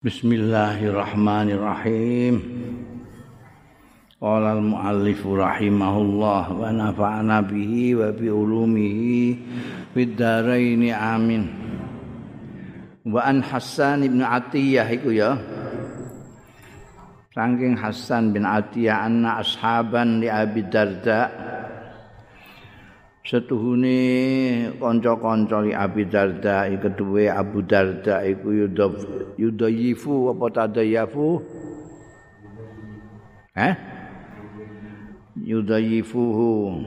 Bismillahirrahmanirrahim. Qala al-muallif rahimahullah wa nafa'ana bihi wa bi ulumihi fid amin. Wa an Hasan bin Atiyah iku ya. Saking Hasan bin Atiyah anna ashaban li Abi Darda' setuhune kanca-kanca li Abi Darda kedue Abu Darda iku yudayifu apa tadayafu eh? Yudayifuhu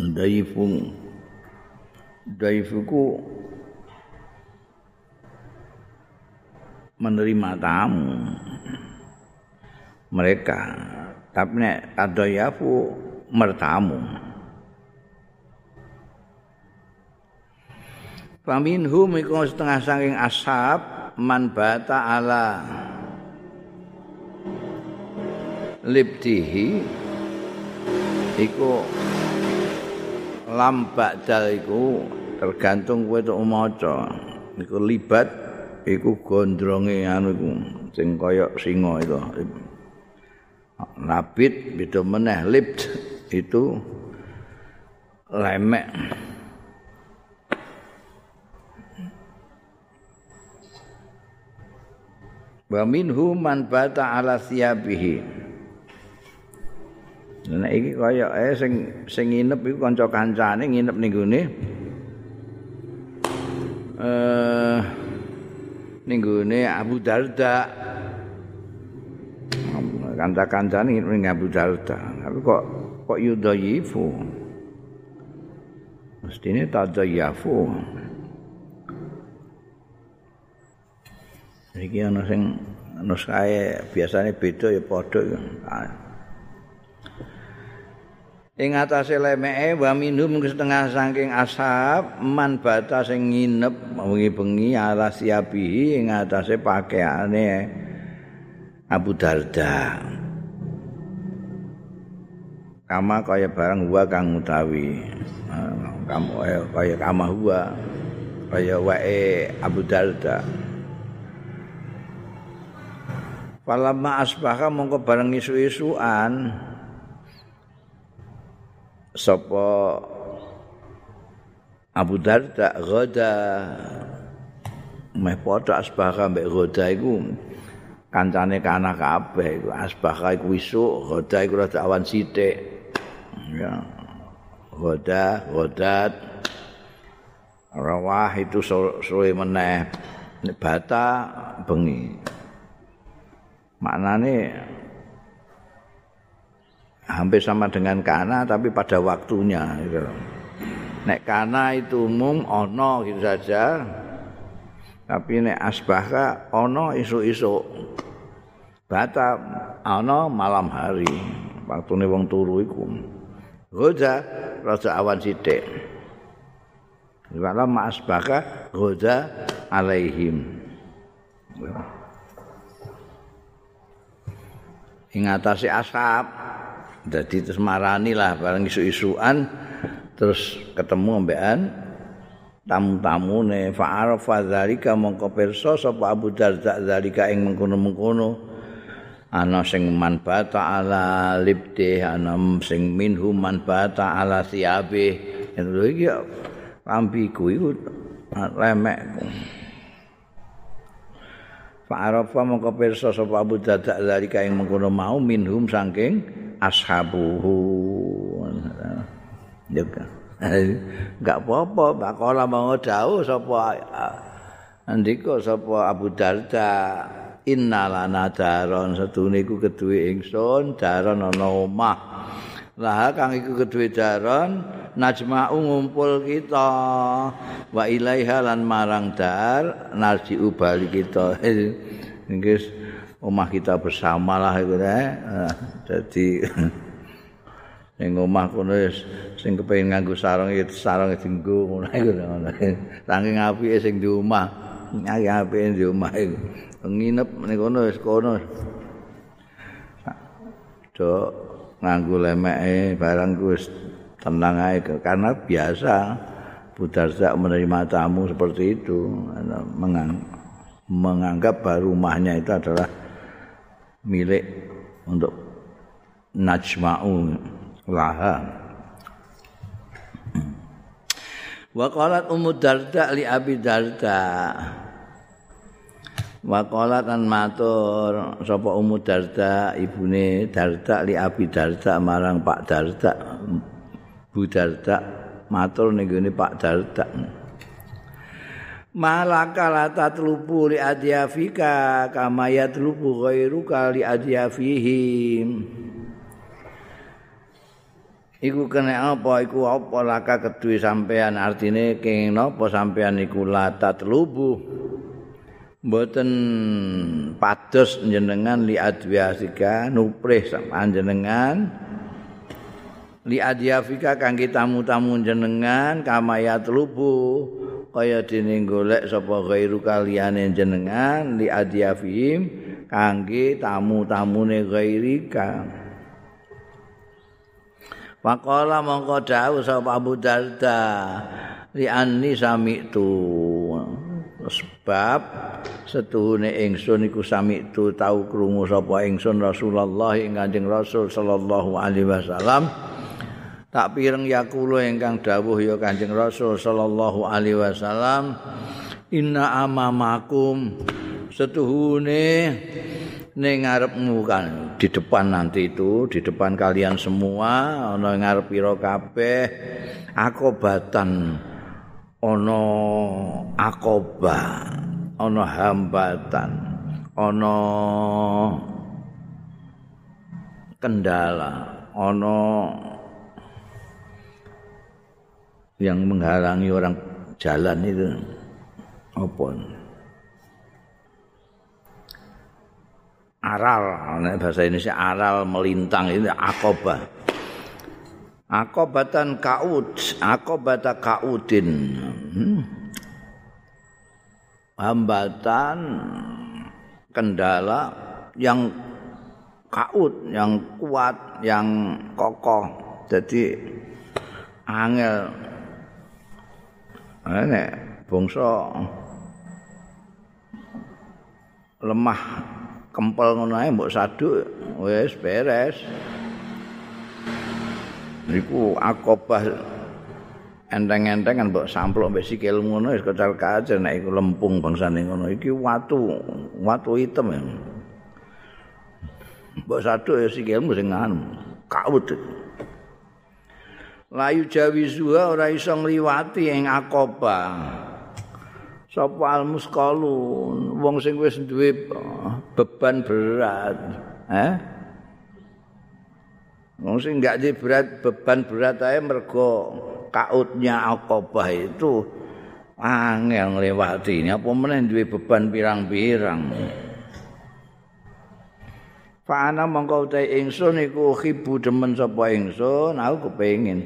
yudayifu yudayifuku menerima tamu. Mereka. Tapi nek tadayafu mertamu Faminhum iku setengah saking ashab man bata ala libtihi iku lambak dal iku tergantung kowe tok maca. Iku libat iku gondronge anu iku sing kaya singa itu. Labit beda meneh libt itu lemek wa minhu man bata ala siyabihi. Nah iki kaya eh sing sing nginep iku kanca kancane nginep ning gone. Eh ning gone Abu Darda. Kanca-kancane nginep ning Abu Darda. Tapi kok kok yudayifu mestine tadayafu iki ana sing nuskae biasane beda ya padha ya. Ing atase lemeke wa minhum setengah saking ashab man bata sing nginep wengi-bengi ala siabihi ing atase pakaiane Abu Darda. Kama kaya barang huwa kang utawi. Kamu kaya kama huwa kaya wae Abu Darda. Falamma asbaha mongko bareng isu-isuan. Sapa Abu Darda ghada meh padha asbaha mbek ghada iku. Kancane kana kabeh iku. Asbaha iku isuk ghada iku rada awan sithik. Ya. Ghada ghadat rawah itu suwe meneh. Bata bengi maknane hampir sama dengan kana tapi pada waktunya gitu. Nek kana itu umum ono gitu saja. Tapi nek asbaka ono isu-isu. Bata ono malam hari. Waktune wong turu iku. Goza raja awan sithik. Wala ma asbaka goza alaihim. Ing atase asap dadi terus marani lah bareng isu-isuan terus ketemu ambekan tamu-tamune. Fa'arafa dzalika mongko pirsa sapa Abu Darda dzalika ing mengkono-mengkono. Ana sing manfaata ala libde ana sing minhu manfaata ala siabe. Itu iki rampiku iku remek Fa'arafa mongko pirsa sapa Abu Darda zalika ing mengkono mau minhum saking ashabuhu. Juga. Enggak apa-apa, bakola mau dawuh sapa andika sapa Abu Darda innalana daron sedune iku keduwe ingsun daron ana omah. Lah kang iku keduwe daron najma'u ngumpul kita. Wa ilaiha lan marang dar narji ubali kita. Nggih omah kita bersama lah iku eh. Dadi ning omah kono sing kepengin nganggo sarung iki sarung dienggo ngono iku ngono. Saking apike sing di omah nyari apike di omah iku. Nginep ning kono wis kono. Do nganggo lemeke barang wis tenang aja karena biasa Budarza menerima tamu seperti itu. Mengang menganggap bahwa rumahnya itu adalah milik untuk najma'u laha. Wa qalat ummu darda li abi darda. Wa qalat an matur sapa ummu darda ibune darda li abi darda marang pak darda bu darda matur ning pak darda malaka la tatlubu li adyafika kama yatlubu ghairuka li adyafihim. Iku kena apa? Iku apa laka kedue sampean artine kene napa sampean iku lata telubu mboten pados jenengan li adwiasika nuprih panjenengan li adyafika kangge tamu-tamu jenengan kamaya telubu kaya dene golek sapa ghairu kaliyane jenengan li adyafihim kangge tamu-tamune ghairika. Pakola mongko dawuh sapa Abu Darda li anni sami'tu. Sebab setuhune ingsun iku sami'tu tau krungu sapa ingsun Rasulullah ing Kanjeng Rasul sallallahu alaihi wasallam tak pireng yakulo ingkang dawuh ya Kanjeng Rasul sallallahu alaihi wasallam inna amamakum setuhune ning ngarepmu kan di depan nanti itu di depan kalian semua ana ngarep pira kabeh akobatan ana akoba ana hambatan ana kendala ana yang menghalangi orang jalan itu apa? Aral bahasa Indonesia aral melintang itu akobah akobatan kaud akobata kaudin. Hmm. hambatan kendala yang kaud yang kuat yang kokoh. Jadi angel nek bangsa lemah kempel ngono ae mbok saduk wis beres. Niku akobah enteng-enteng kan mbok samplok mbek sikil ngono wis kecar kacer nek iku lempung bangsane ngono. Iki watu watu ya. Mbok saduk ya sikilmu sing anu kawut layu jawizuha ora iso ngliwati ing akoba. Sapa almusqalun wong sing wis duwe beban berat eh? Wong sing gak di berat beban berat ae mergo kautnya akobah itu angel ngliwati apa meneh duwe beban pirang-pirang Fa ana mongko te ingsun iku khibu demen sapa ingsun aku kepengin.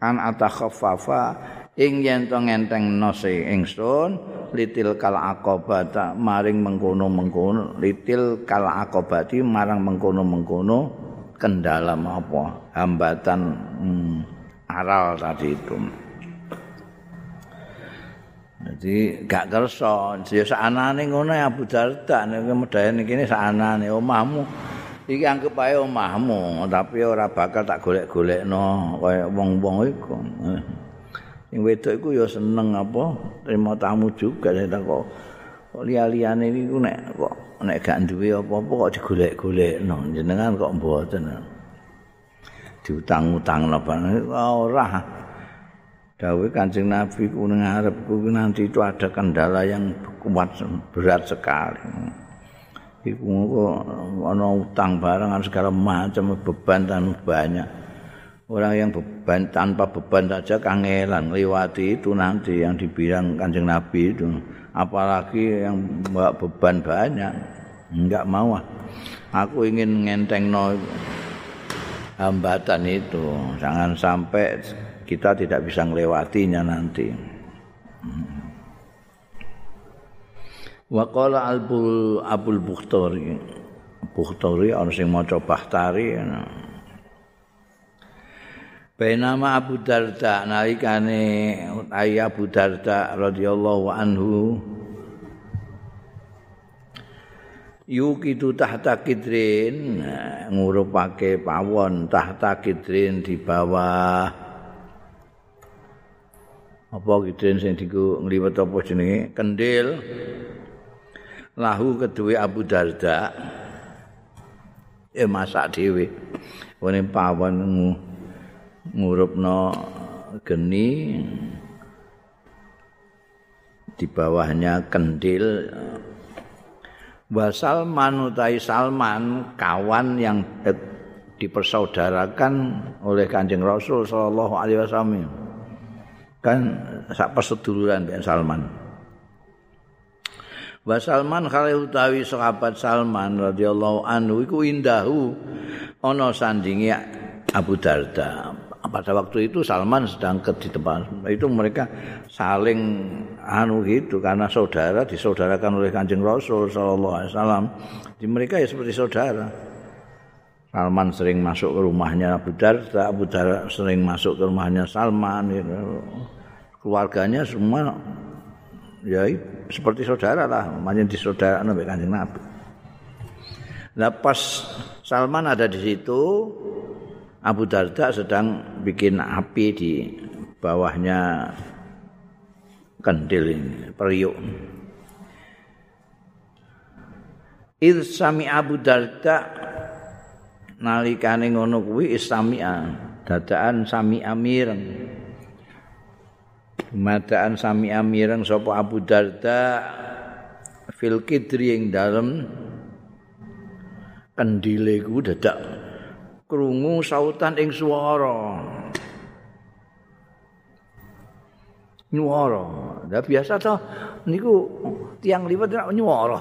An atakhaffafa ing yen to ngenteng nose ingsun litil kal aqobata maring mengkono-mengkono litil kal aqobati marang mengkono-mengkono kendala apa? Hambatan hmm, aral tadi itu. Jadi gak kersa, ya saanane ngono ya Abu Darda nek medhayan iki saanane omahmu iki anggap ae omahmu tapi ora bakal tak golek-golekno kaya wong-wong iku. Sing wedok iku ya seneng apa terima tamu juga tak kok kok liya-liyane iku nek kok nek gak duwe apa-apa kok digolek-golekno. Jenengan kok mboten. Diutang-utang napa ora dawuh Kanjeng Nabi ku ngarepku nanti itu ada kendala yang kuat berat sekali iku ana utang barang segala macam beban dan banyak. Orang yang beban tanpa beban saja kangelan. Lewati itu nanti yang dibilang kanjeng Nabi itu. Apalagi yang bawa beban banyak enggak mau aku ingin ngenteng no hambatan itu. Jangan sampai kita tidak bisa melewatinya nanti Waqala Abul Abul Bukhtari. Bukhtari ana sing maca Bahtari. Bainama Abu Darda nalikane utai Abu Darda radhiyallahu anhu yukidu tahta kidrin ngurupake pawon tahta kidrin di bawah apa kidrin sing diku ngliwet apa jenenge kendil lahu kedua Abu Darda. Eh masak dhewe. Wene pawon ngurupno geni. Di bawahnya kendil. Wa Salman utai Salman kawan yang dipersaudarakan oleh Kanjeng Rasul sallallahu alaihi wasallam. Kan sak perseduluran Salman wa Salman kale utawi sahabat Salman radhiyallahu anhu iku indahu ana sandinge Abu Darda. Pada waktu itu Salman sedang ke di tempat itu mereka saling anu gitu karena saudara disaudarakan oleh Kanjeng Rasul sallallahu alaihi wasallam. Di mereka ya seperti saudara. Salman sering masuk ke rumahnya Abu Darda Abu Darda sering masuk ke rumahnya Salman gitu. keluarganya semua ya seperti saudara lah namanya di saudara Nabi Kanjeng Nabi Nah pas Salman ada di situ, Abu Darda sedang bikin api di bawahnya kendil ini, periuk. Il sami Abu Darda nalikane ngono kuwi istami'a dadaan sami amireng madaan sami amireng sapa Abu Darda fil kidri ing dalem kendile ku dadak krungu sautan ing swara. Nyuara. Lah biasa to niku tiang liwat nek nyuara.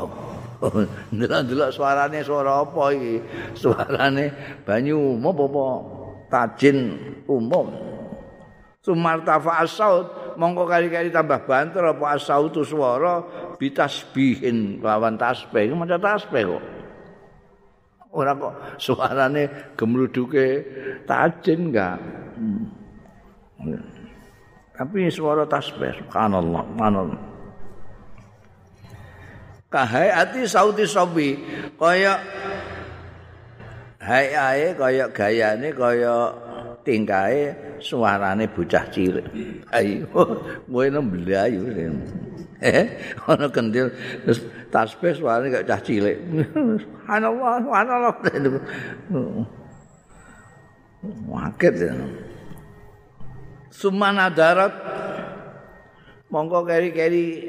Ndelok-ndelok suarane suara apa iki? Suarane banyu umum apa tajin umum. Sumartafa asaut mongko kali-kali tambah banter apa asautu suara bitasbihin lawan tasbih. Maca tasbih kok. ora kok suarane gemluduke tajin enggak tapi suara tasbih subhanallah subhanallah kahai ati sauti sobi kaya hai ae kaya gayane kaya tingkae suarane bocah cilik ayo kowe nemblayu eh ana kendil tasbih suarane gak cah cilik. Subhanallah, subhanallah. Waket ya. Sumana darat mongko keri-keri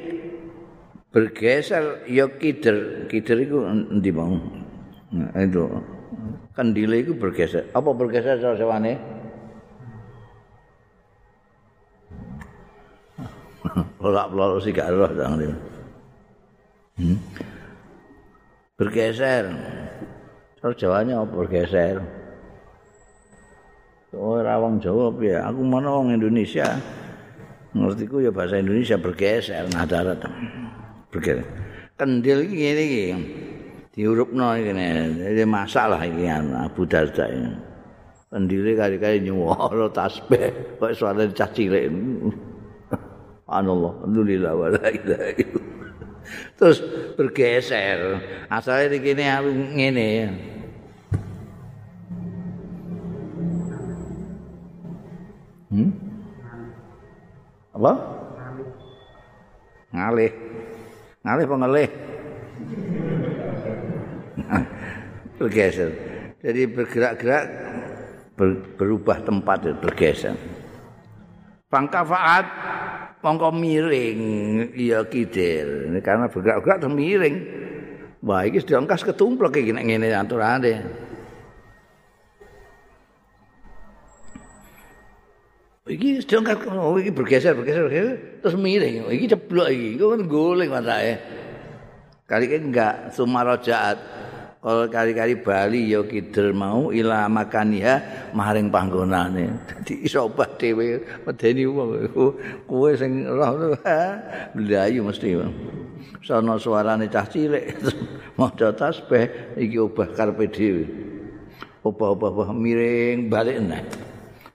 bergeser ya kider. Kider itu endi mau? Nah, itu kendile itu bergeser. Apa bergeser sewane? Bolak-balik sih gak roh Hmm? Bergeser. Terus Jawanya apa bergeser? Oh, rawang Jawa ya. Aku mana orang Indonesia. Ngertiku ya bahasa Indonesia bergeser nah darat. Bergeser. Kendil iki ngene iki. Diurupno iki ngene. masalah iki Abu Darda ini. Kendile kali-kali nyuwara tasbih kok suara cah cilik. Anallah, alhamdulillah wa la ilaha terus bergeser. Asalnya di kini aku ngene. Hmm? apa? Ngalih. Ngalih apa ngalih bergeser. Jadi bergerak-gerak berubah tempat bergeser. Pangkafaat mongko miring. Ya kidir karena bergerak-gerak terus miring. Wah iki diangkas ketumplek iki nek ngene aturane iki diangkas oh, iki bergeser bergeser bergeser. Terus miring. Iki ceblok iki. Kok guling matake kali enggak sumarajaat kalau kali-kali Bali ya kidul mau ila makaniha maring panggonane. Dadi iso obah dhewe medeni wong kowe sing roh mlayu mesti. Sono suarane cah cilik maca tasbih iki obah karepe dhewe. Obah-obah miring balik neh.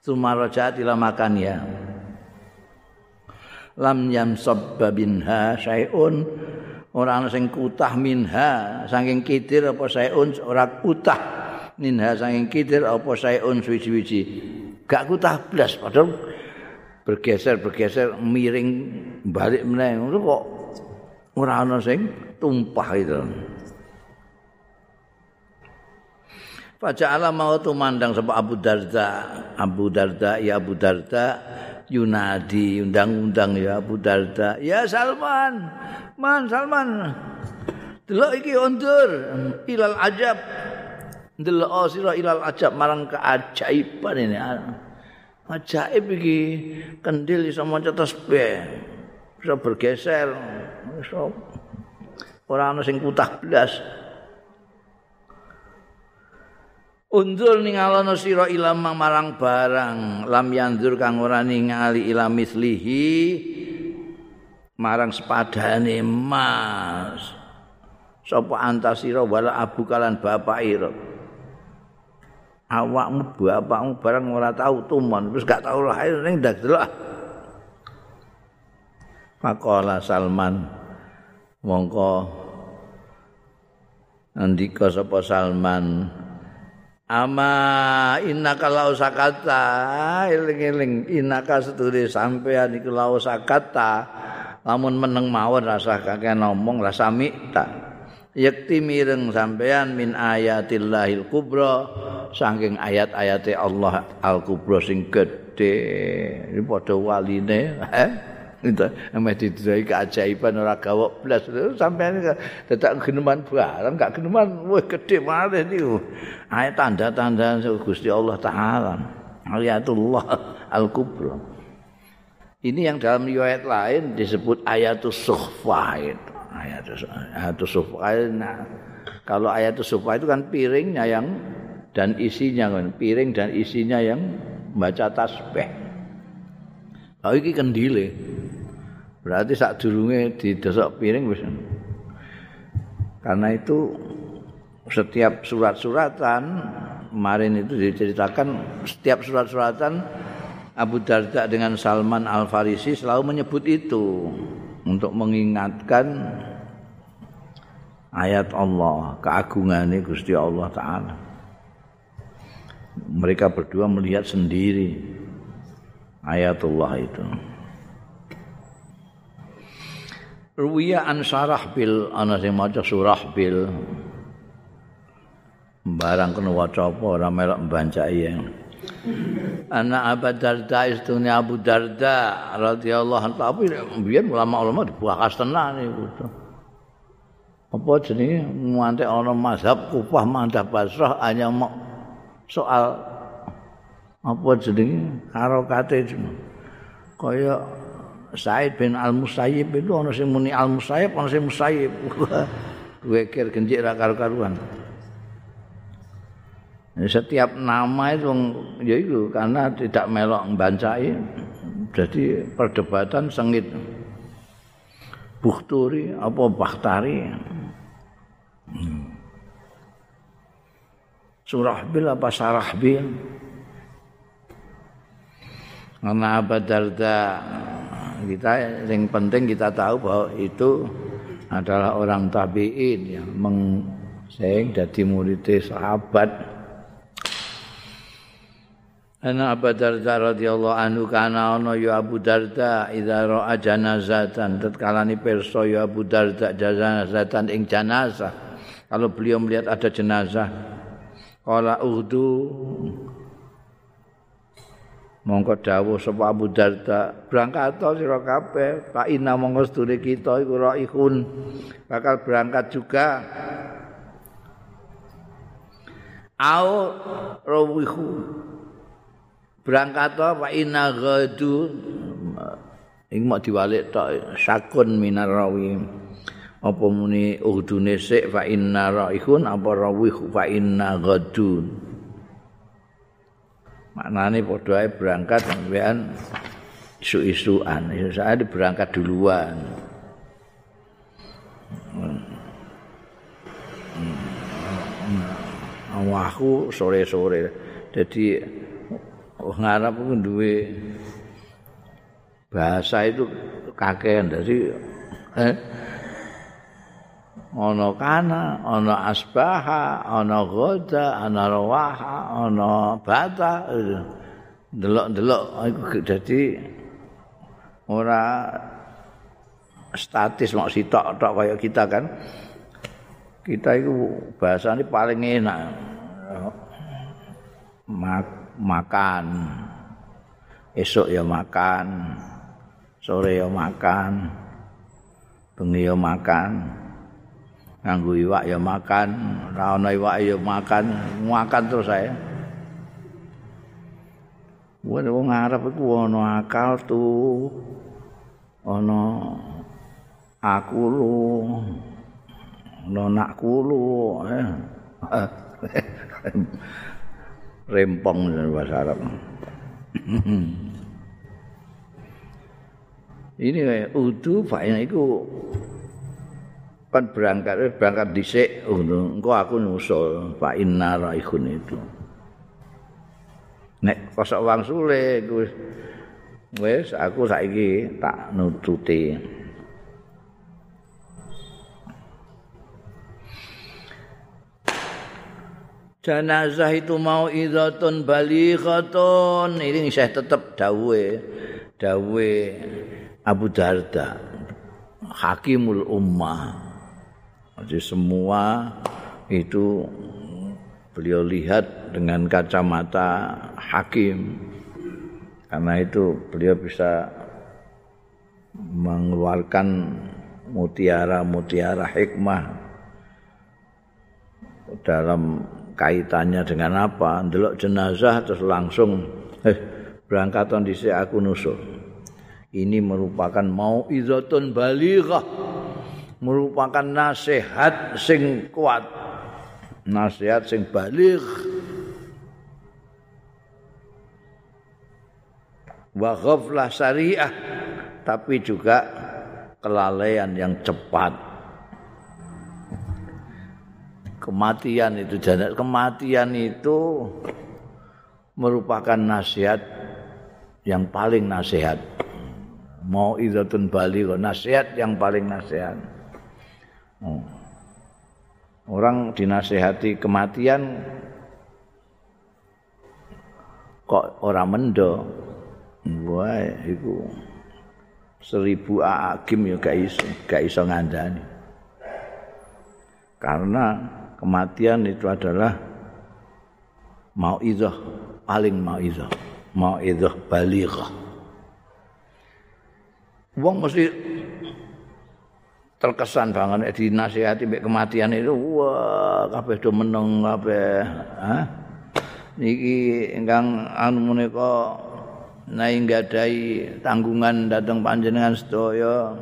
Sumarajat ila makaniha. Lam yam sabbabinha syai'un ora ana sing kutah minha saking kidir apa saeun ora kutah minha saking kidir apa saeun suwi-wiji gak kutah blas padahal bergeser-bergeser miring balik meneh. Ngono kok ora ana sing tumpah itu. Faja'ala mau mandang sapa Abu Darda. Abu Darda ya Abu Darda Yunadi undang-undang ya Abu Darda. Ya Salman. Man Salman. Delok iki undur. Ilal ajab. Delok oh, sira ilal ajab. Marang keajaiban ini. Ajaib iki. Kendil iso maca tasbih bisa bergeser. Iso ora ana sing kutah blas Undur ningalono sira ilama marang barang lam yandur kang ora ningali ila mislihi marang sepadane mas. Sapa antasira wala abu kalan bapak ira? Awakmu bapakmu barang ora tau tumon wis gak tau lahir ning ndak delok. Pakola Salman mongko andika sapa Salman Ama innaka lau sakata eling-eling. Innaka setune sampean iku lau sakata. Lamun meneng mawon rasa kakek ngomong rasa mikta yakti mireng sampean min ayatillahil kubra saking ayat-ayate Allah al kubra sing gedhe. Iki padha waline eh itu emang didrai keajaiban ora gawok blas. Sampean tetap geneman barang gak geneman wah gede malih niku. Ayat tanda-tanda Gusti Allah taala ayatullah al kubra ini yang dalam riwayat lain disebut ayatus suhfa itu. Ayatus nah, kalau ayatus suhfa itu kan piringnya yang dan isinya kan piring dan isinya yang baca tasbih. Oh iki kendile. Berarti sak durunge didesok piring wis. Karena itu setiap surat-suratan kemarin itu diceritakan setiap surat-suratan Abu Darda dengan Salman Al Farisi selalu menyebut itu untuk mengingatkan ayat Allah, keagungan Gusti Allah taala. Mereka berdua melihat sendiri ayatullah itu. Ruwiya an sarah bil ana sing maca surah bil. Barang kena waca apa ora melok mbancai ya. Anak Abu Darda istune Abu Darda radhiyallahu anhu. Tapi biyen ulama-ulama dibahas tenan niku. Apa jenenge? Ngantek ana mazhab Kufah mantap Basrah hanya soal apa jenenge? Harokate kaya Said bin Al Musayyib itu ana sing muni Al Musayyib ana sing Musayyib. Wekir genjik ra karo-karuan. Setiap nama itu ya itu karena tidak melok membancai jadi perdebatan sengit. Buhturi apa Bakhtari. Surah bil apa sarah bil. Karena Abu Darda kita yang penting kita tahu bahwa itu adalah orang tabiin yang mengseng jadi murid sahabat. Ana Abu Darda radhiyallahu anhu kana ana ya Abu Darda idza ra'a janazatan. Tatkala ni pirsa ya Abu Darda janazatan ing jenazah kalau beliau melihat ada jenazah qala uhdu mongko dawuh sapa Abu Darda berangkat to sira kabeh? Pak Ina mongko sedune kita iku raihun. Bakal berangkat juga. Au rawihu. Berangkat to Pak Ina gadu ing mau diwalik tok sakun minar rawi apa muni udune sik? Fa inna raihun apa rawihu? Fa inna gadun maknane padha ae berangkat sampean isu-isuan isu saya berangkat duluan. Awakku sore-sore. Jadi ngarep ku duwe bahasa itu kakean. Dari eh, ana kana ana asbaha ana ghada ana rawaha ana bata. Delok-delok iku dadi ora statis mak sitok tok kaya kita kan. Kita itu bahasanya paling enak. Makan. Esok ya makan sore ya makan bengi ya makan nganggo iwak ya makan ra ana iwak ya makan makan terus saya Wong wong Arab iku ana akal tuh ana aku lu ana lu eh. rempong bahasa Arab ini udu fa'ina itu kan berangkat berangkat dhisik engko aku nyusul fa'inna raihun itu. Nek kosok wang sule wis aku saiki tak nututi. Jenazah itu mau idzatun balighatun. Ini saya tetap dawe dawe Abu Darda hakimul ummah jadi semua itu beliau lihat dengan kacamata hakim. Karena itu beliau bisa mengeluarkan mutiara-mutiara hikmah dalam kaitannya dengan apa. Ndelok jenazah terus langsung eh berangkatan dhisik aku nusul ini merupakan mau izatun balighah merupakan nasihat sing kuat nasihat sing balik. Wa syariah tapi juga kelalaian yang cepat. Kematian itu jangan kematian itu merupakan nasihat yang paling nasihat. Mau izatun balik nasihat yang paling nasihat. Orang dinasehati kematian kok orang mendo? Wah itu seribu agim ya gak iso gak iso ngandani. Karena kematian itu adalah mau izoh paling mau izoh mau izoh balighah. Wong mesti terkesan banget. Di nasihati mbek kematian itu wah kabeh do meneng kabeh ha niki ingkang anu menika naik nggadahi tanggungan datang panjenengan sedaya.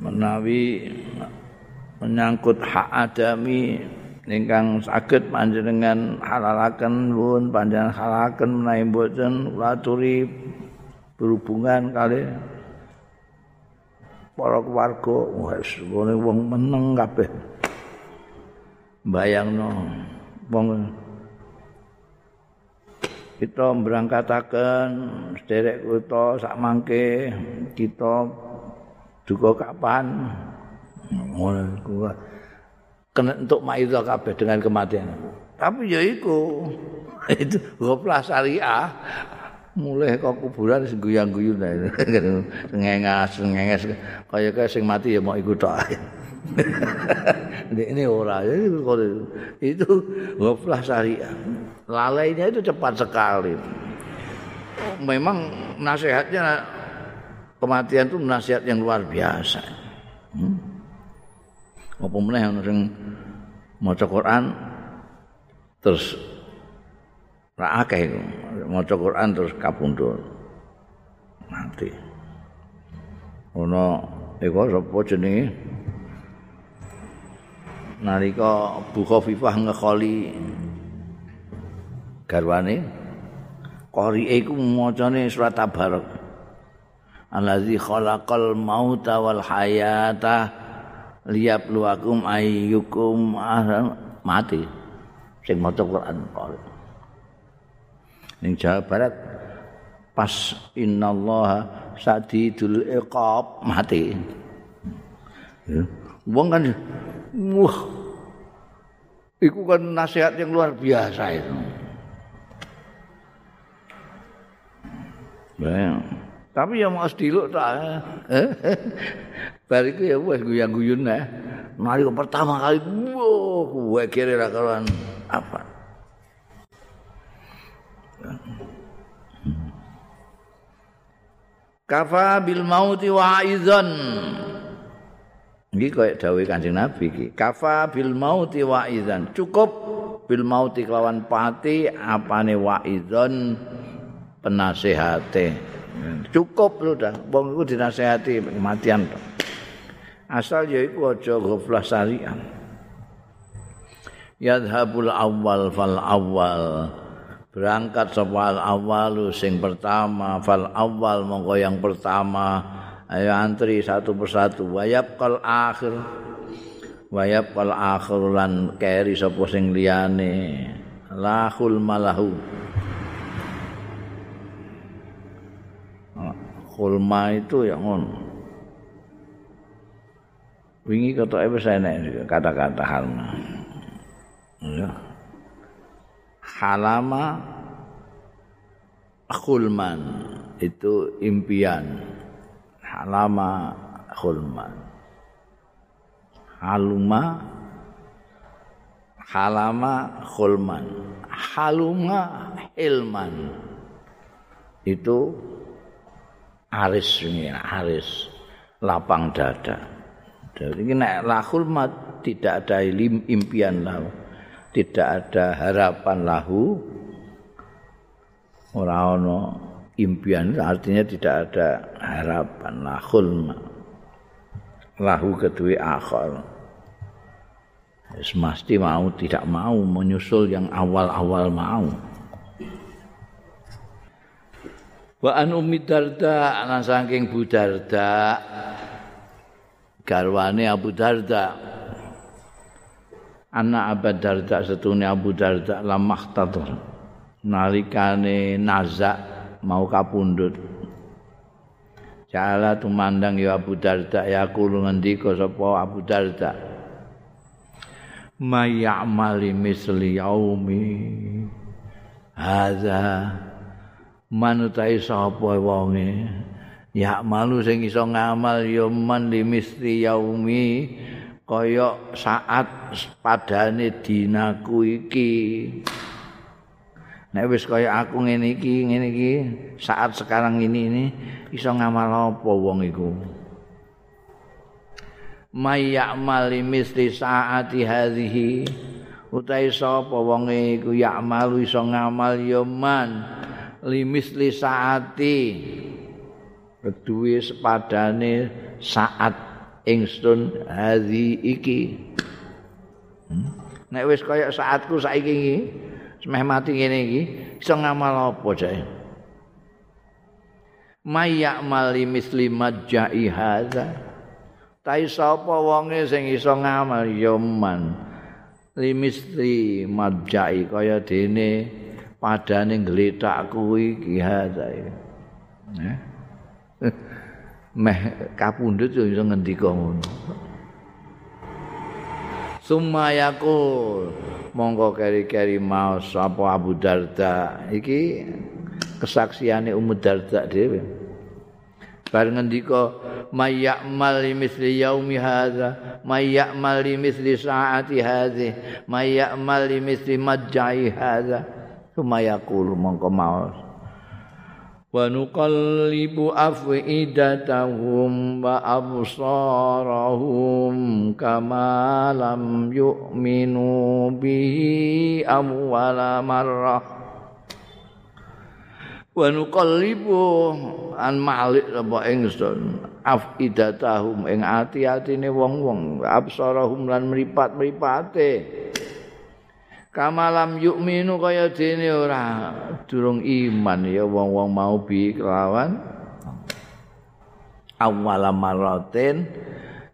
Menawi menyangkut hak adami ingkang saged panjenengan halalaken pun panjenengan halalaken menawi boten laturi berhubungan kali para keluarga wis wong meneng kabeh. Bayangno wong kita berangkataken sederek kota sak mangke kita duka kapan? Ngono kena untuk maidha kabeh dengan kematian. Tapi ya iku itu goplah syariah mulai kok kuburan sing guyang-guyu ngengas ngengas kaya kaya sing mati ya mau ikut tok ini ora itu ghaflah syariah. Lalainya itu cepat sekali. Memang nasihatnya kematian itu nasihat yang luar biasa. Hmm? apa meneh yang maca Quran terus ra akeh maca Quran terus kapundhut mati. Ono iku sapa jenenge? Nalika buka fifah ngekholi garwane qari iku macane surat tabarak. Allazi khalaqal mauta wal hayata liyabluwakum ayyukum mati. Sing maca Quran. qari ning Jawa Barat pas innallaha sadidul iqab mati Ya. Wong kan wah. Iku kan nasihat yang luar biasa itu. Bayang. Tapi yang mau sediluk tak. Bariku ya wes guyang-guyun nah. Mari pertama kali, wah, gue kira karuan apa? Kafa bil mauti wa idzan. Iki koyo dawuh Kanjeng Nabi iki. Kafa bil mauti wa idzan. Cukup bil mauti kelawan pati apane wa idzan penasehate. Cukup lho dah. Wong iku dinasehati kematian. Asal ya iku aja ghaflah sarian. Yadhabul awal fal awal. Berangkat sapa awal sing pertama fal awal mongko yang pertama. Ayo antri satu persatu wayab kal akhir. Wayab kal akhir lan keri sapa sing liyane. Lahul malahu. Khulma itu ya ngono. wingi ketoke wis enek kata-kata halma. Ya. Halama khulman itu impian. Halama khulman. Haluma halama khulman. Haluma ilman. Itu aris ini, aris lapang dada. Jadi nek lahul mat tidak ada impian lahu. Tidak ada harapan lahu. Ora ono impian artinya tidak ada harapan lahul. Lahu kedua akhir. Semasti mau tidak mau menyusul yang awal-awal mau. Wa an ummi darda ana saking budarda garwane Abu Darda anak Abu Darda setune Abu Darda lamah tatur nalikane nazak mau kapundut Jala tumandang ya Abu Darda ya kulo ngendika sapa Abu Darda Mayya'mali misli yaumi. Hadza manutai sapa wonge? Ya malu sing iso ngamal ya man limistri yaumi kaya saat padane dinaku iki. Nek wis kaya aku ngene iki ngene iki saat sekarang ini ini iso ngamal apa wong iku? May ya'mal limistri saati hadhihi utahe sapa wong iku ya'malu iso ngamal ya man limistri saati. Keduwe sepadane saat ingsun hari iki. Hmm? nek wis kaya saatku saiki iki semeh mati ngene iki iso ngamal apa jae? Mayak mali misli majai hadza. Tai sapa wonge sing iso ngamal? Ya man. Limisli majai kaya dene padane gletakku iki hadza ya? meh kapundhut yo iso ngendika ngono. Sumayakul. Monggo keri-keri mau sapa Abu Darda. Iki kesaksiane Ummu Darda dhewe. Bar ngendika mayyamal misli yaumi hadza mayyamal misli saati hadzi mayyamal misli majai hadza. Sumayakul monggo mau wa nuqallibu afidatahum wa absarahum kama lam yu'minu bihi awwala wa nuqallibu an malik apa ingsun afidatahum ing ati-atine wong-wong absarahum lan mripat-mripate kamalam yukminu kaya dene ora. Durung iman ya wong-wong mau bi kelawan. Awalam maratin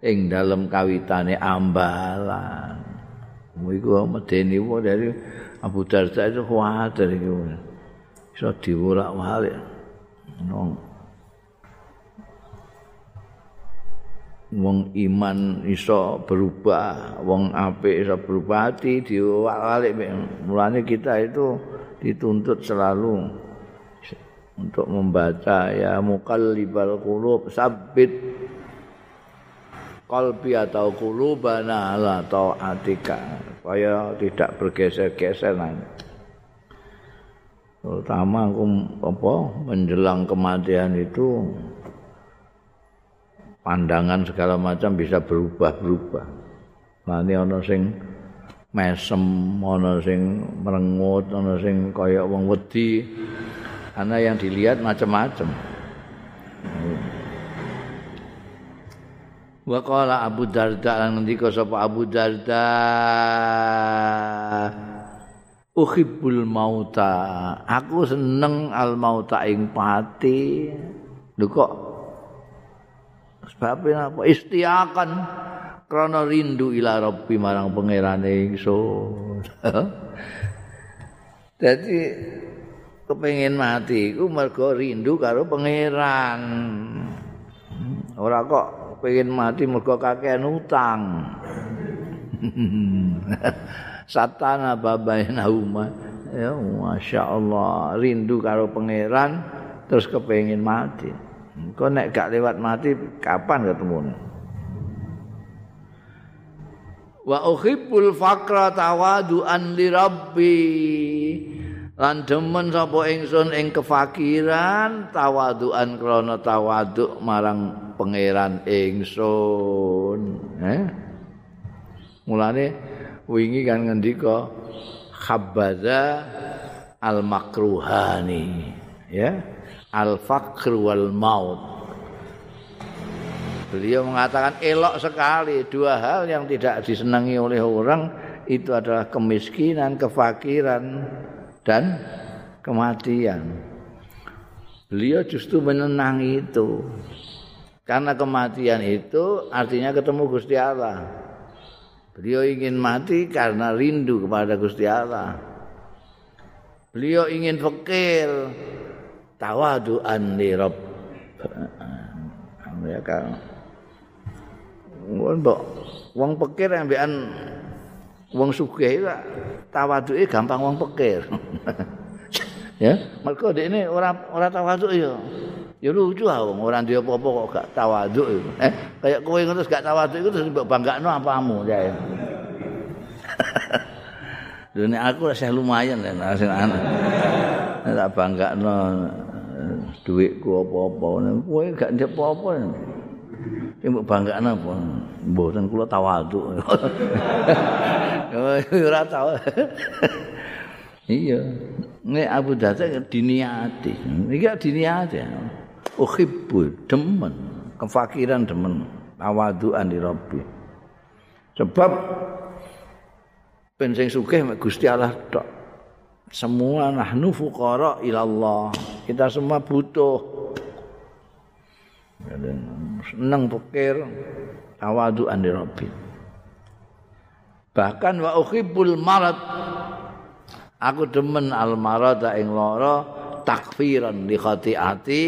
ing dalem kawitane ambalan. Iku medeni wae dari Abu Darda itu kuwatir iku. Iso diwolak-walik. Nong wong iman iso berubah, wong apik iso berubah hati diwalik mulane kita itu dituntut selalu untuk membaca ya muqallibal qulub sabbit qalbi atau qulubana ala taatika. Supaya tidak bergeser-geser terutama aku apa menjelang kematian itu pandangan segala macam bisa berubah-berubah. Nanti ana sing mesem, ana sing merengut, ana sing kaya wong wedi. Karena yang dilihat macam-macam. Wa qala Abu Darda lan ngendika sapa Abu Darda Uhibbul mauta Aku seneng al mauta ing pati Lho kok Sebab apa? Istiakan krana rindu ila Rabbi marang pangerane ingsun. Dadi kepengin mati iku mergo rindu karo pangeran. Ora kok pengen mati mergo kakean utang. Satana babaina uma. Ya Masya Allah rindu karo pangeran terus kepengin mati. Kau nek gak lewat mati kapan ketemu? Wa uhibbul faqra tawadu'an li rabbi. Lan demen sapa ingsun ing kefakiran tawadu'an krana tawaduk marang pangeran ingsun. Eh? Mulane wingi kan ngendika khabbaza al makruhani, ya. Al-faqr wal maut. Beliau mengatakan elok sekali dua hal yang tidak disenangi oleh orang itu adalah kemiskinan, kefakiran dan kematian. Beliau justru menenangi itu. Karena kematian itu artinya ketemu Gusti Allah. Beliau ingin mati karena rindu kepada Gusti Allah. Beliau ingin fakir tawadu'an li rabb. Ya kan mbok wong pikir ambekan wong sugih iku tawaduke gampang wong pikir ya mergo dekne ora ora tawaduk ya. Ya lucu ah wong. Ora ndek apa-apa kok gak tawaduk eh kayak kowe ngono gak tawaduk iku terus mbok banggakno apamu ya Dunia aku rasa lumayan ya, rasa anak. Tak bangga no. Duitku apa-apa kowe gak ndek apa-apa Ibu banggaan apa? Mboten kula tawadhu. Ora tau. Iya. Nek Abu Darda diniati. Iki diniati. Uhibbu demen, kefakiran demen, tawadhuan di Rabbi. Sebab ben sing sugih Gusti Allah tok. Semua nahnu fuqara ilallah. Kita semua butuh. Seneng pikir tawadu andi rabbi. Bahkan wa uhibbul marad. Aku demen al marada ing lara takfiran li khati'ati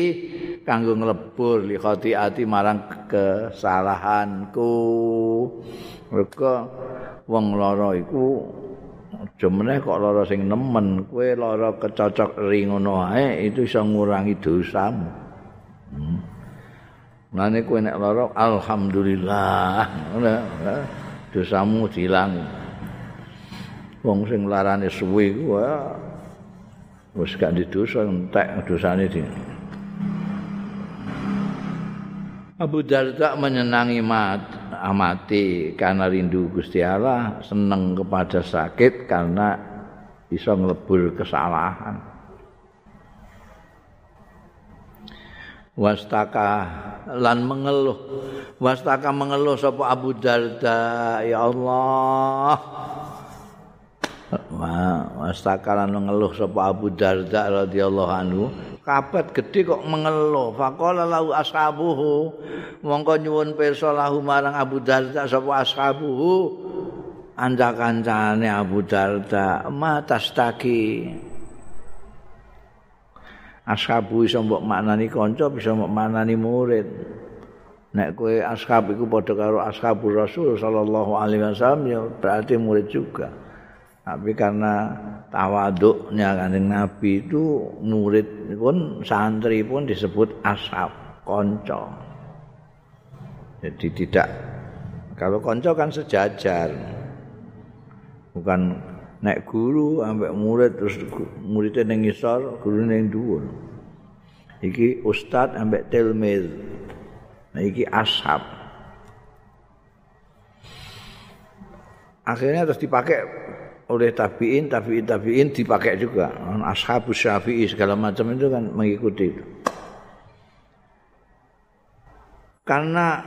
kanggo nglebur li khati'ati marang kesalahanku. Mergo wong lara iku aja meneh kok lara sing nemen kowe lara kecocok ri ngono ae itu iso ngurangi dosamu. Hmm. Nane kowe nek lara alhamdulillah dosamu dilang wong sing larane suwe kuwi wis gak didosa entek dosane di. Abu Darda menyenangi mat amati karena rindu Gusti Allah, seneng kepada sakit karena bisa ngelebur kesalahan. Wastaka lan mengeluh. Wastaka mengeluh sapa Abu Darda, ya Allah. Wastaka lan mengeluh sapa Abu Darda radhiyallahu anhu kabet gede kok mengeluh faqala lahu ashabuhu. Mongko nyuwun pirsa lahu marang Abu Darda sapa ashabuhu? Anda kancane Abu Darda matastaki ashabu iso mbok maknani kanca bisa mbok maknani murid. Nek kowe ashab iku padha karo ashabur rasul sallallahu alaihi wasallam ya berarti murid juga tapi karena tawaduknya kanjeng nabi itu murid pun santri pun disebut ashab konco. Jadi tidak kalau konco kan sejajar. Bukan nek guru ambek murid terus muridnya ning ngisor guru ning dhuwur. Iki ustad ambek tilmiz nah iki ashab akhirnya terus dipakai oleh tabiin tabiin tabiin dipakai juga ashabus syafi'i segala macam itu kan mengikuti itu karena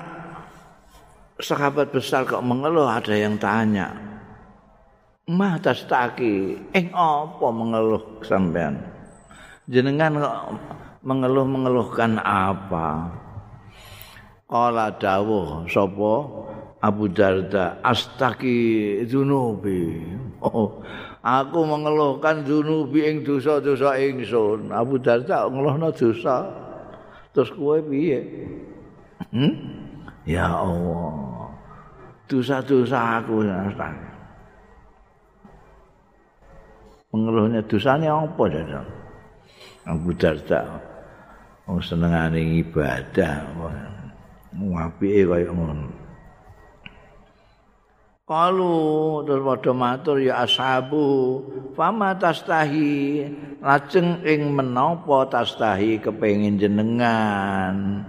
sahabat besar kok mengeluh ada yang tanya Mah tastaki, ing apa mengeluh sampean? Jenengan kok mengeluh-mengeluhkan apa? Qala dawuh sapa Abu Darda astaki dzunubi. Aku mengeluhkan dzunubi ing dosa-dosa ingsun. Abu Darda ngeluhno dosa. Terus kowe piye? Hmm? Ya Allah. Dosa-dosa aku astaki. mengeluhnya dosanya apa jajal Abu Darda wong senengane ibadah ngapike kaya ngono Kalu terus padha matur ya ashabu fama tastahi? Lajeng ing menapa tastahi kepengin jenengan?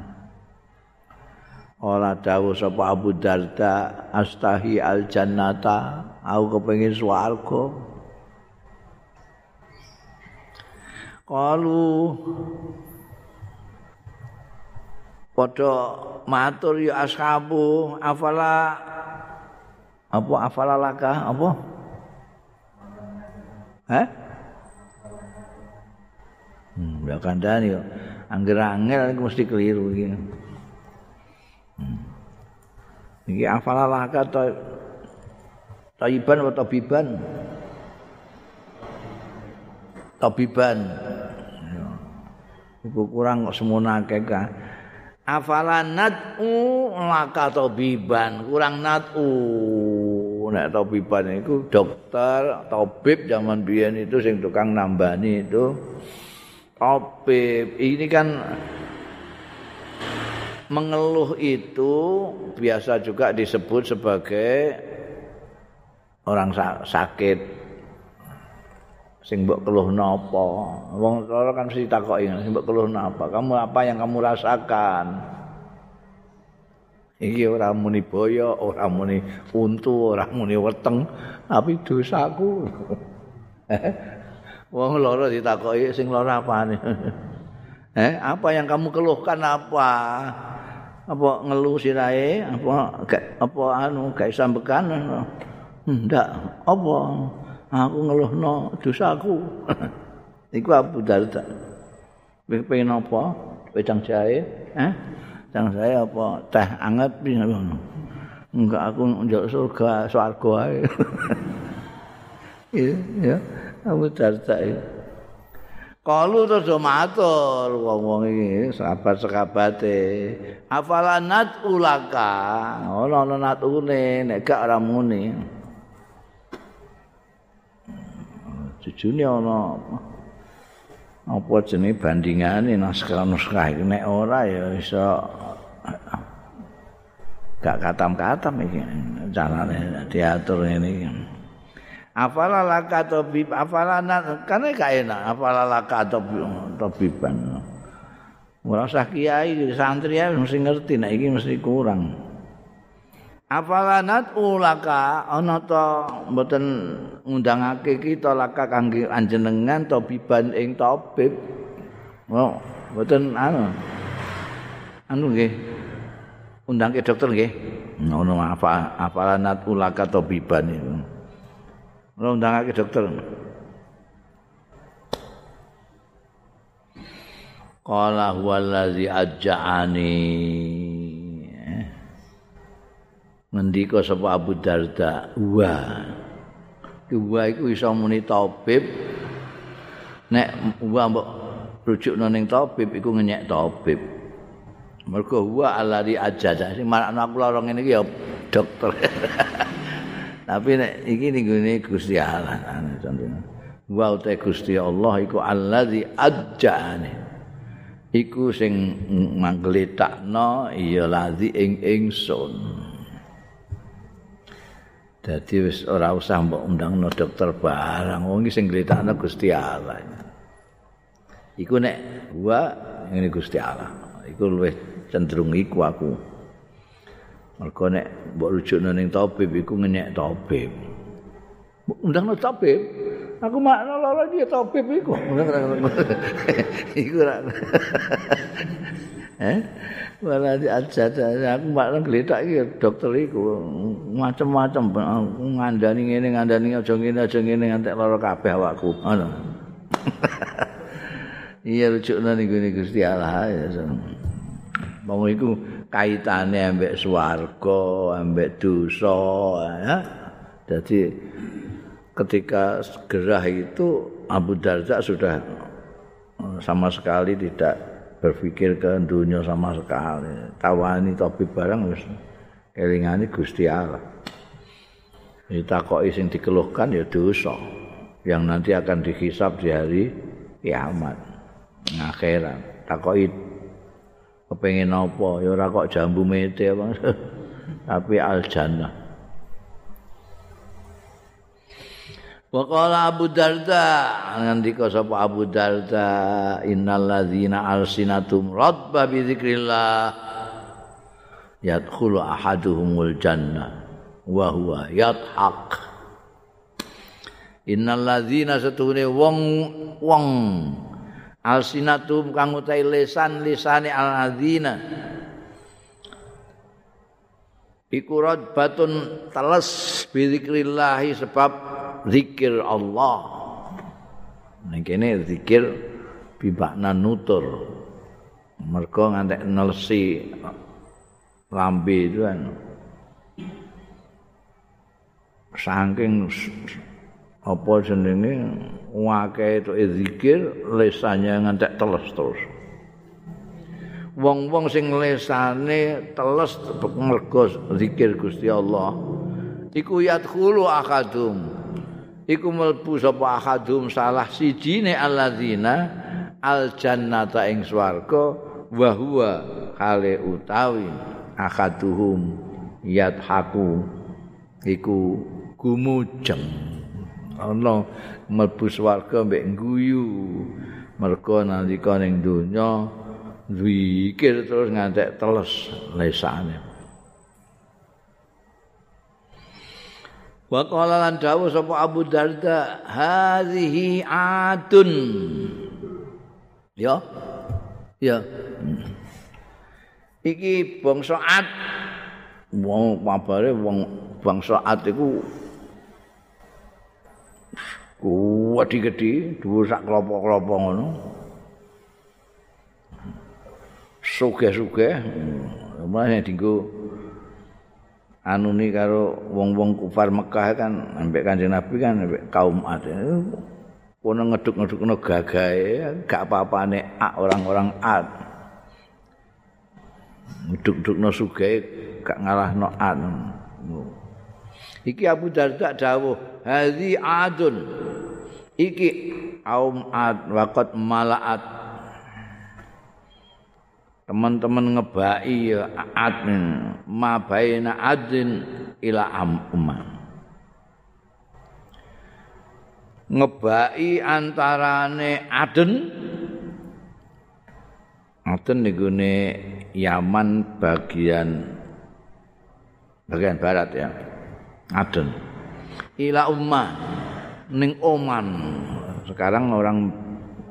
Ora dawuh sapa Abu Darda astahi al jannata aku kepengin swarga. Kalu padha matur ya ashabu afala apa afala laka apa Hah? Hmm, ya kandhani yo. Angger-angel mesti keliru iki. Hmm. Iki afala laka ta Taiban atau tabiban? Tabiban. Iku kurang kok semono akeh ka. Afalanatu laka tabiban, kurang natu. Nek tabiban iku dokter, tabib zaman biyen itu sing tukang nambani itu. Tabib ini kan mengeluh itu biasa juga disebut sebagai orang sakit. Sing mbok keluh napa? Wong kan mesti takoki sing mbok keluh napa? Kamu apa yang kamu rasakan iki ora muni boyo ora muni untu ora muni weteng tapi dosaku wong lara ditakoki sing lara apane eh apa yang kamu keluhkan apa apa ngeluh sirahe apa apa anu gak sambekan ndak apa aku ngeluhno dosaku. Iku Abu Darda. Pengen apa? Wedang jahe, eh? Wedang jahe apa? Teh anget piye Enggak aku njaluk surga, swarga ae. Ya. Abu Darda itu. Kalu terus matur wong-wong iki sahabat-sahabate. Afalanat ulaka. Ono ono natune nek gak ora muni. jujune ana apa jenenge bandingane naskah-naskah iki? Nek ora ya iso gak katam-katam iki carane diatur iki. Afala laka tabib afala kan gak enak. Afala laka tabiban. Ora usah kiai santri ya mesti ngerti nek iki mesti kurang Afalanat ulaka ana ta mboten ngundangake kita laka kangge anjenengan tabiban ing tabib. Oh, mboten anu. Anu nggih. Undangke dokter nggih. Ngono apa afalanat ulaka tabiban itu. Ora undangake dokter. Qala huwallazi ajja'ani. Ngendika sapa Abu Darda? Wa. Wa iku iso muni tabib nek wa mbok rujukno ning tabib iku ngenyek tabib mergo huwa alladzi ajada sing marakno aku lara ngene iki ya dokter. Tapi nek iki ning Gusti Allah contohnya. Wa te Gusti Allah iku alladzi ajjane iku sing manggletakno ya ladzi ing ingsun dadi wis ora usah mbok undangno dokter barang. Wong iki sing ngletakno Gusti Allah. Iku nek wa ngene Gusti Allah. Iku luwih cenderung iku aku. Mergo nek mbok rujukno ning tabib iku ngenyek tabib. Undangno tabib? Aku makna lara iki tabib iku. Iku ra eh? Malah diajat aku makna gletak iki dokter iku macam-macam ngandani ngene ngandani aja ngene aja ngene ngantek lara kabeh awakku. Ngono. Iya rujukno ning Gusti Allah ya Wong iku kaitane ambek swarga, ambek dosa ya. Jadi ketika gerah itu Abu Darda sudah eh, sama sekali tidak berpikir ke dunia sama sekali. Tawani topi barang wis kelingane Gusti Allah. Ditakoki sing dikeluhkan ya dosa yang nanti akan dihisap di hari kiamat. Akhirat takoki kepengin apa ya ora kok jambu mete apa tapi al jannah Waqala Abu Darda ngandika sapa Abu Darda innal ladzina alsinatum radba bi dzikrillah yadkhulu ahaduhumul jannah wa huwa yadhaq. Innal ladzina satune wong wong alsinatum kang utahe lisan lisane aladzina iku radbatun teles bizikrillah sebab zikir Allah. Ning kene zikir bibakna nutur. Mergo ngantek nelsi lambe itu kan. Saking apa jenenge wake itu zikir lesanya ngantek teles terus. Wong-wong sing lesane teles mergo zikir Gusti Allah. Iku yadkhulu akadum iku mlebu sapa akadum salah sijine alladzina al jannata ing swarga wa huwa kale utawi akaduhum yadhaku. Iku gumujeng. Ana mlebu swarga mbek guyu mergo nalika ning donya zikir terus ngantek teles lesane Wa qala lan dawuh sapa Abu Darda hadhihi adun Ya. Ya. Iki bangsa Ad. Wong pabare wong bangsa Ad iku kuwat gede dhuwur sak klopo-klopo ngono. Suge-suge malah dinggo anu ni karo wong-wong kufar Mekah kan ambek Kanjeng Nabi kan ambek kaum Ad. Kono ngeduk-ngedukno gagahe gak apa-apane orang-orang Ad. Ngeduk-ngedukno suge gak ngalahno Ad. Iki Abu Darda dawuh hadzi adun. Iki kaum ad waqat malaat teman-teman ngebai ya ad ma baina adin ila umman ngebai antarane aden aden nggone Yaman bagian bagian barat ya aden ila umman ning Oman. Sekarang orang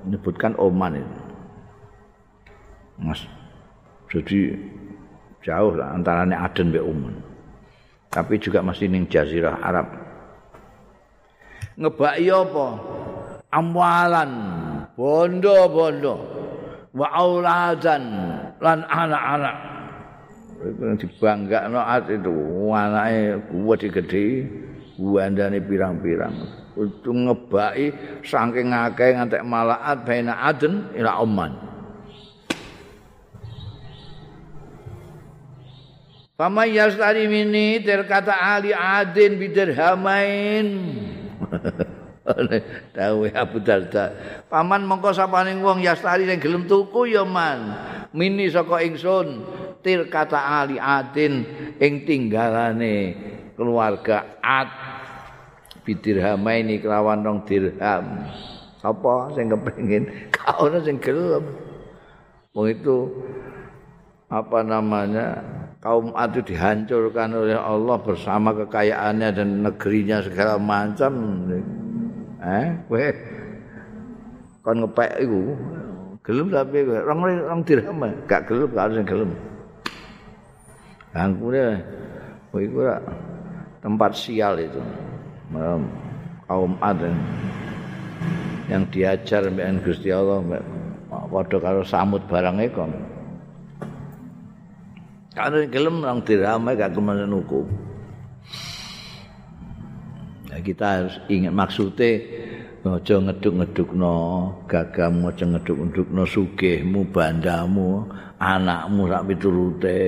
menyebutkan Oman itu. Mas. Jadi jauh lah antaranya Aden be Oman. Tapi juga masih ning jazirah Arab. Ngebaki apa? Amwalan, bondo-bondo, wa auladan lan anak-anak. Itu dibanggakno at itu anake kuwat gede, buandane pirang-pirang. untuk ngebaki saking akeh ngantek malaat baina aden ila oman Pama yastari mini terkata ali adin bidirhamain. Tahu Abu Darda. Paman mongko sapaning wong yastari sing gelem tuku ya man. Mini saka ingsun tir kata ali adin ing tinggalane keluarga Ad bidirhamaini kelawan rong dirham. Sapa sing kepengin? Kaono sing gelem. Wong itu apa namanya kaum Ad itu dihancurkan oleh Allah bersama kekayaannya dan negerinya segala macam. Eh, kowe kon ngepek iku gelem tapi rong rong dirham gak gelem gak harus gelem. Angkune kowe iku tempat sial itu. Kaum Ad yang diajar mbek Gusti Allah padha karo samut barang kon. Kalau gelem nang diramai gak kemana nuku. Nah, kita harus ingat maksudnya aja ngeduk-ngedukno gagamu aja ngeduk-ngedukno sugihmu bandamu anakmu sak piturute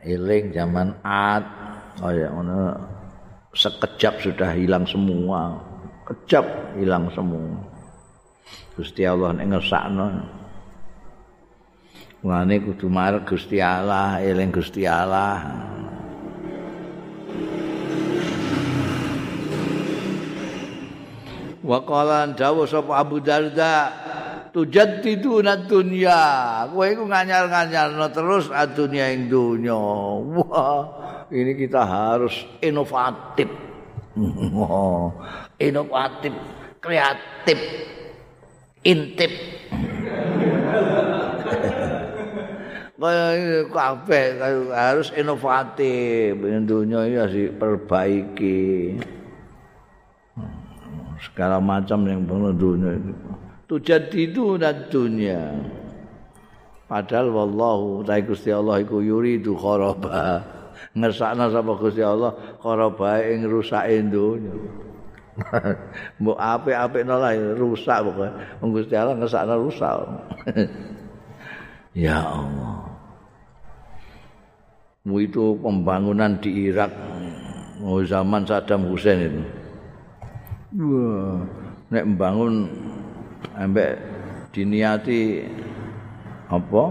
eling zaman ad kaya ngono sekejap sudah hilang semua kejap hilang semua Gusti Allah nek ngersakno Mulane kudu marek Gusti Allah, eling Gusti Allah. Wa qala dawu sapa Abu Darda tujaddidu dunya. Kowe iku nganyar-nganyarno terus adunya ing dunya. Wah, ini kita harus inovatif. inovatif, kreatif, intip. Kaya kabeh harus inovatif. Dunia ini harus diperbaiki. Segala macam yang perlu dunia itu tujad itu dan dunia. Padahal wallahu ta Gusti Allah iku yuridu kharaba ngersakna sapa Gusti Allah kharaba ing rusake dunya mbok apik-apik nolak rusak pokoke Gusti Allah ngersakna rusak. Ya Allah itu pembangunan di Irak oh, zaman Saddam Hussein itu. Wah, nek membangun ambek diniati apa?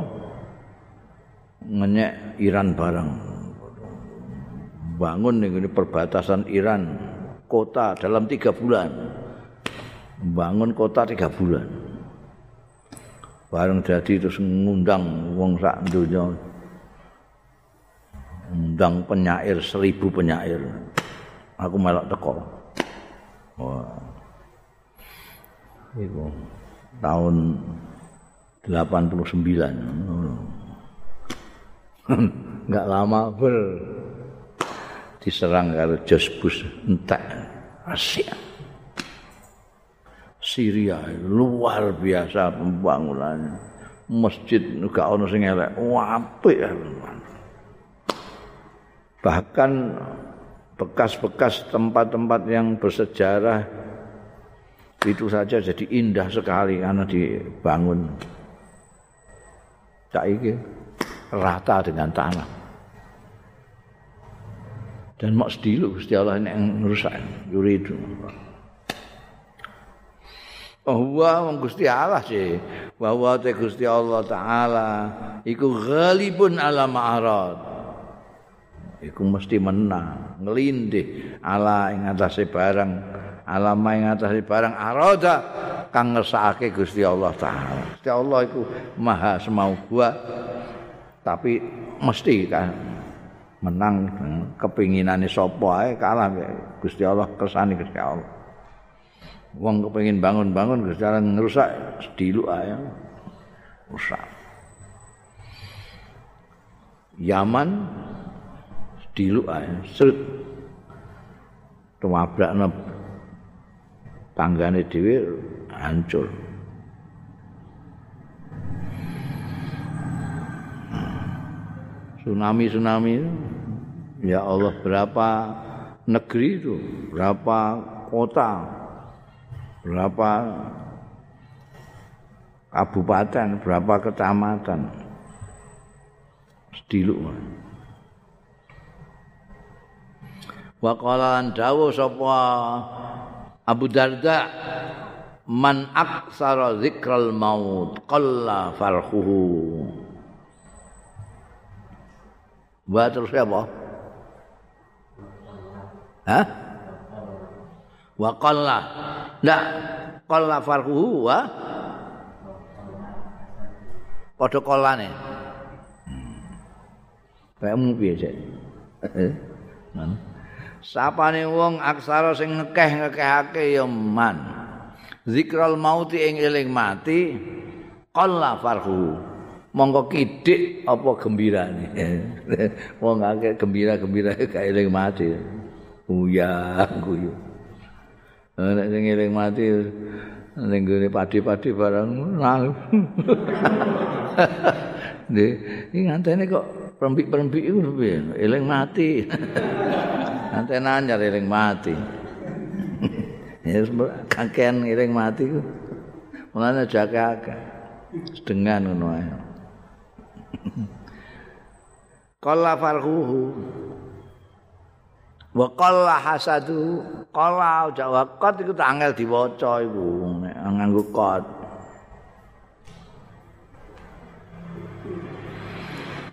Ngenyek Iran barang. Bangun ini perbatasan Iran kota dalam tiga bulan. Bangun kota tiga bulan. Bareng jadi terus ngundang wong sak dunia. Undang penyair seribu penyair. Aku melok teko. Wah. Itu tahun 89 enggak lama ber diserang karo Jos Bush entek asik. Syria luar biasa pembangunannya masjid enggak ono sing elek. Apik bahkan bekas-bekas tempat-tempat yang bersejarah itu saja jadi indah sekali karena dibangun. Saiki rata dengan tanah. Dan mak sedilu Gusti Allah ini yang rusak yuridu bahwa oh, Gusti Allah sih. Bahwa Gusti Allah Taala iku ghalibun ala ma'arad iku mesti menang. Ngelindih. Ala ing atase barang. Alama ing atase barang. Arada kang ngersakake Gusti Allah taala. Gusti Allah iku maha semau gua. Tapi mesti kan menang. Kepinginane sapa ae kalah Gusti Allah kersane Gusti Allah. Wong kepengin bangun-bangun Gusti Allah ngerusak sediluk ae. Rusak. Yaman diluk ae srut tumabrakna tanggane dhewe hancur. Tsunami-tsunami ya Allah berapa negeri itu berapa kota berapa kabupaten berapa kecamatan. Sediluk wa qala lan dawuh sapa Abu Darda man aksara zikral maut qalla farhuhu wa terus apa Hah? Wa qalla. Ndak qalla farhuhu wa padha qallane. Kayak piye sik? Sapane wong aksara sing ngekeh-ngekehake ya man. Zikral mauti ing eling mati qalla farhu. Monggo kidik apa gembirane. wong akeh gembira-gembira kae eling mati. Uya guyu. Nek sing eling mati ning gone padi-padi barang nang. Iki ngantene kok perembik-perembik iku? Eling mati. Anten anyar eling mati. Ya kakean eling mati ku. Mulane jake akeh. Sedengan ngono ae. Qalla farhuhu. Wa qalla hasadu. Qalla jawaqat iku tak angel diwaca iku nek nganggo qad.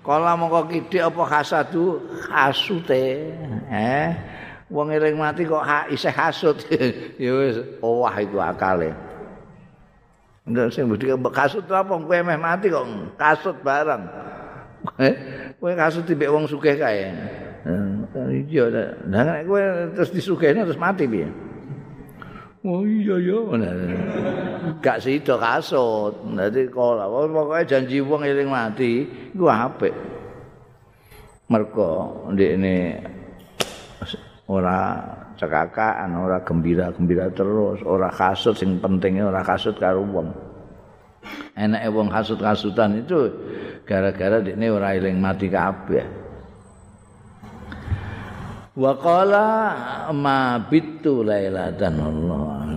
Kala mongko kidik apa hasadu hasute eh wong eling mati kok ha, isih hasud ya wis owah iku akale. Ndak sing mesti kasut apa? Kowe meh mati kok kasut bareng. Eh kowe kasut tibe wong sugih kae. Eh, iya lah nek kowe terus disugihne terus mati piye Oh iya ya, gak sida kasut. Dadi kala pokoke janji wong eling mati iku apik. Mergo ndekne ora cekakaan, ora gembira-gembira terus, ora kasut sing pentingnya ora kasut karo wong. Enake wong kasut-kasutan itu gara-gara ndekne ora eling mati kabeh. Wa qala ma bitu lailatan Allah